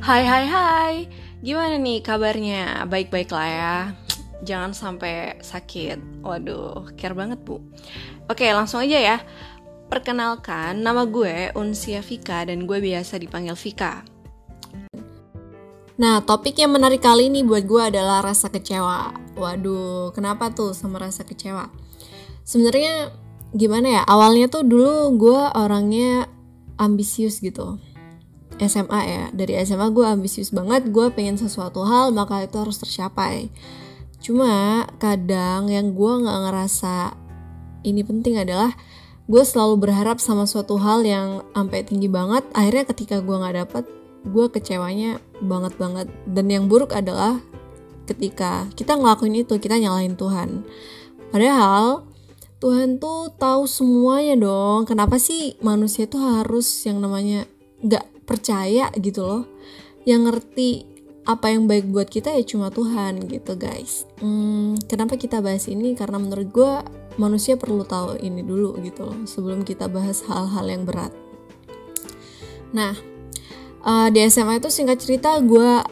Hai hai hai, gimana nih kabarnya? Baik-baik lah ya Jangan sampai sakit Waduh, care banget bu Oke langsung aja ya Perkenalkan, nama gue Unsia Vika dan gue biasa dipanggil Vika Nah, topik yang menarik kali ini buat gue adalah rasa kecewa. Waduh, kenapa tuh sama rasa kecewa? Sebenarnya gimana ya? Awalnya tuh dulu gue orangnya ambisius gitu SMA ya. Dari SMA gue ambisius banget gue pengen sesuatu hal maka itu harus tercapai. Cuma kadang yang gue nggak ngerasa ini penting adalah gue selalu berharap sama suatu hal yang sampai tinggi banget akhirnya ketika gue nggak dapet gue kecewanya banget banget. Dan yang buruk adalah ketika kita ngelakuin itu kita nyalahin Tuhan. Padahal Tuhan tuh tahu semuanya dong. Kenapa sih manusia tuh harus yang namanya nggak percaya gitu loh. Yang ngerti apa yang baik buat kita ya cuma Tuhan gitu guys. Hmm, kenapa kita bahas ini? Karena menurut gue manusia perlu tahu ini dulu gitu loh sebelum kita bahas hal-hal yang berat. Nah uh, di SMA itu singkat cerita gue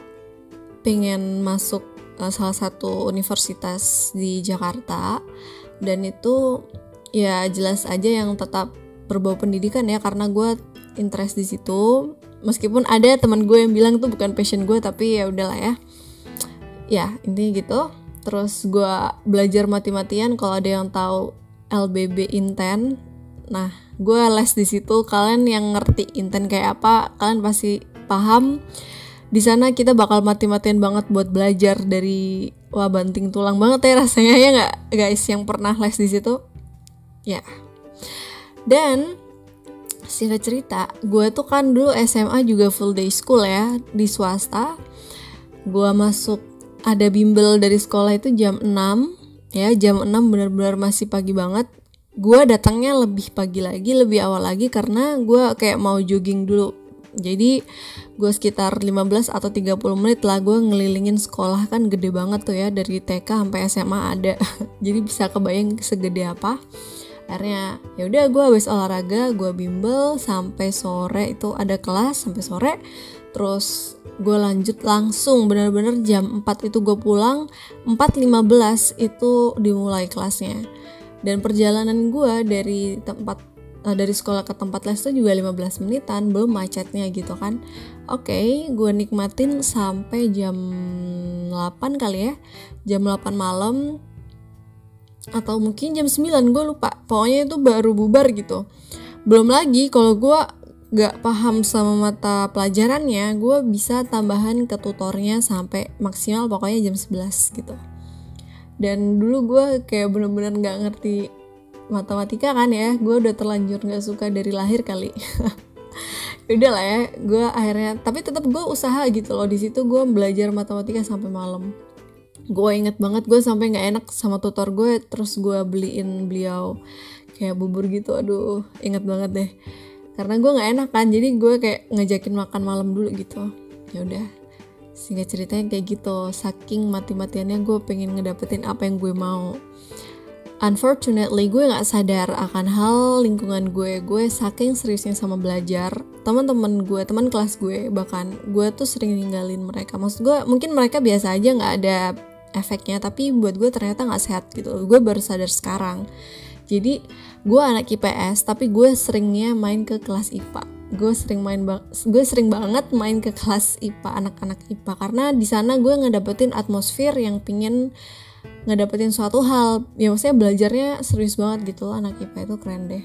pengen masuk uh, salah satu universitas di Jakarta. Dan itu ya jelas aja yang tetap berbau pendidikan ya karena gue interest di situ meskipun ada teman gue yang bilang tuh bukan passion gue tapi ya udahlah ya. Ya intinya gitu. Terus gue belajar mati-matian kalau ada yang tahu LBB Inten nah gue les di situ. Kalian yang ngerti Inten kayak apa kalian pasti paham. Di sana kita bakal mati-matian banget buat belajar dari wah banting tulang banget ya rasanya ya nggak guys yang pernah les di situ? Ya. Dan singkat cerita gue tuh kan dulu SMA juga full day school ya di swasta. Gue masuk ada bimbel dari sekolah itu jam 6 ya jam 6 benar-benar masih pagi banget. Gue datangnya lebih pagi lagi lebih awal lagi karena gue kayak mau jogging dulu. Jadi gue sekitar 15 atau 30 menit lah gue ngelilingin sekolah kan gede banget tuh ya dari TK sampai SMA ada. Jadi bisa kebayang segede apa akhirnya ya udah gue habis olahraga gue bimbel sampai sore itu ada kelas sampai sore. Terus gue lanjut langsung bener-bener jam 4 itu gue pulang 4.15 itu dimulai kelasnya. Dan perjalanan gue dari tempat uh, dari sekolah ke tempat les itu juga 15 menitan belum macetnya gitu kan. Oke okay, gue nikmatin sampai jam 8 kali ya. Jam 8 malam atau mungkin jam 9 gue lupa. Pokoknya itu baru bubar gitu. Belum lagi kalau gue gak paham sama mata pelajarannya gue bisa tambahan ke tutornya sampai maksimal pokoknya jam 11 gitu. Dan dulu gue kayak bener-bener gak ngerti matematika kan ya. Gue udah terlanjur gak suka dari lahir kali. Udah lah ya gue akhirnya tapi tetap gue usaha gitu loh. Di situ gue belajar matematika sampai malam gue inget banget gue sampai nggak enak sama tutor gue terus gue beliin beliau kayak bubur gitu. Aduh inget banget deh. Karena gue nggak enak kan jadi gue kayak ngajakin makan malam dulu gitu. Ya udah sehingga ceritanya kayak gitu. Saking mati-matiannya gue pengen ngedapetin apa yang gue mau. Unfortunately, gue nggak sadar akan hal lingkungan gue. Gue saking seriusnya sama belajar, teman-teman gue, teman kelas gue, bahkan gue tuh sering ninggalin mereka. Maksud gue, mungkin mereka biasa aja nggak ada efeknya tapi buat gue ternyata nggak sehat gitu. Gue baru sadar sekarang. Jadi gue anak IPS tapi gue seringnya main ke kelas IPA gue sering main gue sering banget main ke kelas IPA anak-anak IPA karena di sana gue ngedapetin atmosfer yang pingin ngedapetin suatu hal. Ya maksudnya belajarnya serius banget gitu loh anak IPA itu keren deh.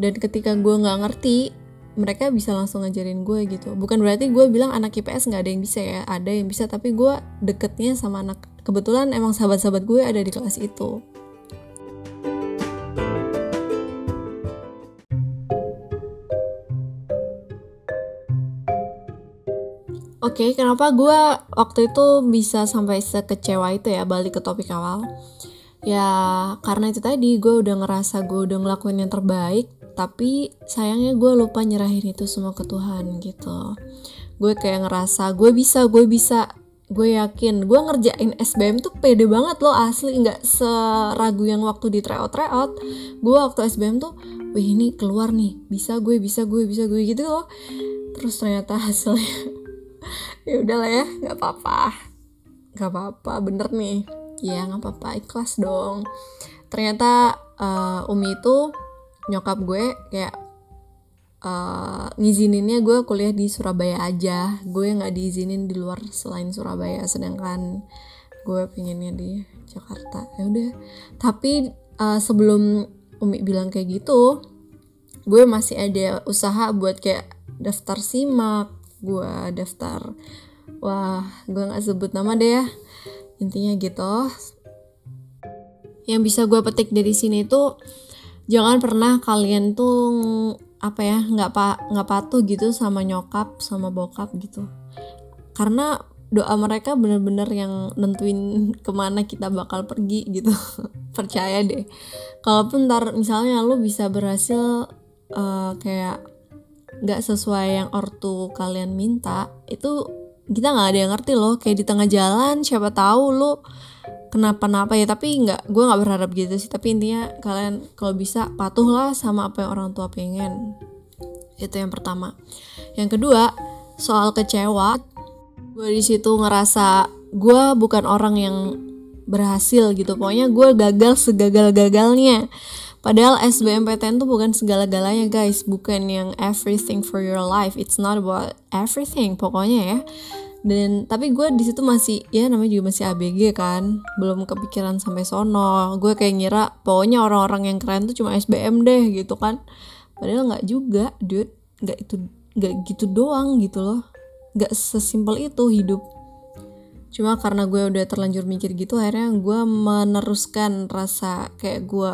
Dan ketika gue nggak ngerti mereka bisa langsung ngajarin gue gitu. Bukan berarti gue bilang anak IPS nggak ada yang bisa ya ada yang bisa tapi gue deketnya sama anak kebetulan emang sahabat-sahabat gue ada di kelas itu. Oke, okay, kenapa gue waktu itu bisa sampai sekecewa itu ya balik ke topik awal? Ya karena itu tadi gue udah ngerasa gue udah ngelakuin yang terbaik tapi sayangnya gue lupa nyerahin itu semua ke Tuhan gitu. Gue kayak ngerasa gue bisa gue bisa gue yakin. Gue ngerjain SBM tuh pede banget loh asli. Nggak seragu yang waktu di tryout tryout gue waktu SBM tuh wih ini keluar nih. Bisa gue bisa gue bisa gue gitu loh. Terus ternyata hasilnya ya udahlah ya nggak apa-apa. Nggak apa-apa bener nih. Ya nggak apa-apa ikhlas dong. Ternyata uh, Umi itu nyokap gue kayak uh, ngizininnya gue kuliah di Surabaya aja. Gue nggak diizinin di luar selain Surabaya. Sedangkan gue pengennya di Jakarta. Ya udah. Tapi uh, sebelum Umi bilang kayak gitu gue masih ada usaha buat kayak daftar simak. Gue daftar wah gue nggak sebut nama deh ya. Intinya gitu. Yang bisa gue petik dari sini tuh jangan pernah kalian tuh apa ya nggak pak nggak patuh gitu sama nyokap sama bokap gitu. Karena doa mereka bener-bener yang nentuin ke mana kita bakal pergi gitu. Percaya deh. Kalaupun ntar misalnya lu bisa berhasil uh, kayak nggak sesuai yang ortu kalian minta itu kita nggak ada yang ngerti loh. Kayak di tengah jalan siapa tahu lu kenapa-napa ya tapi nggak gue nggak berharap gitu sih. Tapi intinya kalian kalau bisa patuhlah sama apa yang orang tua pengen. Itu yang pertama. Yang kedua soal kecewa gue di situ ngerasa gue bukan orang yang berhasil gitu. Pokoknya gue gagal segagal-gagalnya. Padahal SBMPTN tuh bukan segala-galanya guys. Bukan yang everything for your life. It's not about everything pokoknya ya dan tapi gue di situ masih ya namanya juga masih ABG kan. Belum kepikiran sampai sono. Gue kayak ngira pokoknya orang-orang yang keren tuh cuma SBM deh gitu kan. Padahal nggak juga dude. Nggak itu nggak gitu doang gitu loh. Gak sesimpel itu hidup. Cuma karena gue udah terlanjur mikir gitu akhirnya gue meneruskan rasa kayak gue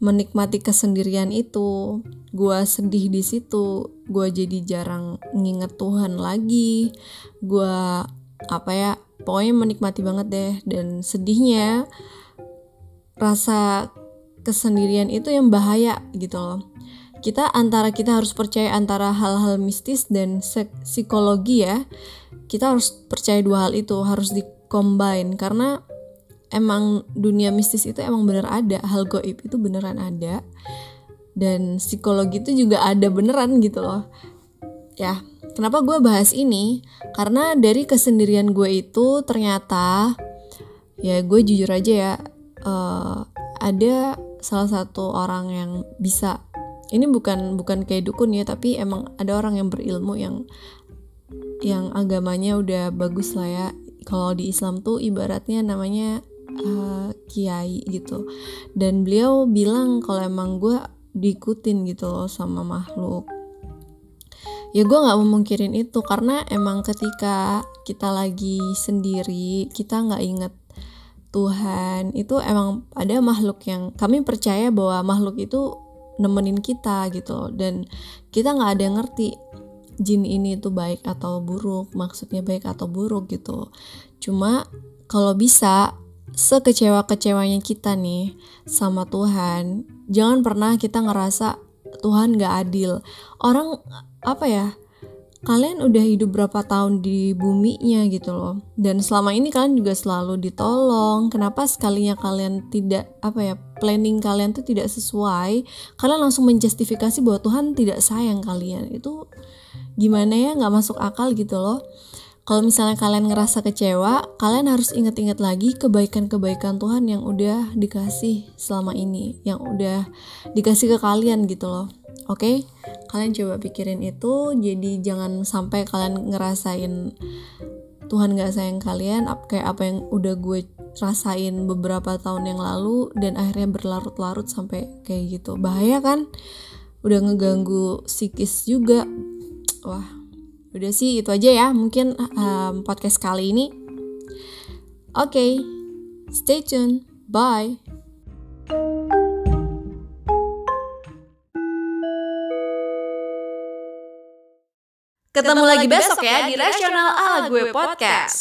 menikmati kesendirian itu. Gue sedih di situ. Gue jadi jarang nginget Tuhan lagi. Gue apa ya pokoknya menikmati banget deh. Dan sedihnya rasa kesendirian itu yang bahaya gitu loh. Kita antara kita harus percaya antara hal-hal mistis dan psikologi ya. Kita harus percaya dua hal itu harus dikombin karena emang dunia mistis itu emang bener ada. Hal goib itu beneran ada. Dan psikologi itu juga ada beneran gitu loh. Ya kenapa gue bahas ini? Karena dari kesendirian gue itu ternyata ya gue jujur aja ya uh, ada salah satu orang yang bisa ini bukan bukan kayak dukun ya tapi emang ada orang yang berilmu yang yang agamanya udah bagus lah ya. Kalau di Islam tuh ibaratnya namanya uh, kiai gitu. Dan beliau bilang kalau emang gue diikutin gitu loh sama makhluk. Ya gue nggak memungkirin itu karena emang ketika kita lagi sendiri kita nggak inget Tuhan itu emang ada makhluk yang kami percaya bahwa makhluk itu nemenin kita gitu dan kita nggak ada yang ngerti jin ini tuh baik atau buruk maksudnya baik atau buruk gitu. Cuma kalau bisa sekecewa-kecewanya kita nih sama Tuhan. Jangan pernah kita ngerasa Tuhan gak adil. Orang apa ya kalian udah hidup berapa tahun di buminya gitu loh. Dan selama ini kalian juga selalu ditolong. Kenapa sekalinya kalian tidak apa ya planning kalian tuh tidak sesuai? Kalian langsung menjustifikasi bahwa Tuhan tidak sayang kalian. Itu gimana ya nggak masuk akal gitu loh kalau misalnya kalian ngerasa kecewa, kalian harus inget-inget lagi kebaikan-kebaikan Tuhan yang udah dikasih selama ini, yang udah dikasih ke kalian gitu loh. Oke, okay? kalian coba pikirin itu. Jadi jangan sampai kalian ngerasain Tuhan gak sayang kalian, kayak apa yang udah gue rasain beberapa tahun yang lalu dan akhirnya berlarut-larut sampai kayak gitu. Bahaya kan? Udah ngeganggu psikis juga. Wah, udah sih itu aja ya mungkin um, podcast kali ini. Oke, okay, stay tune. Bye. Ketemu lagi besok ya di Rasional ala gue podcast.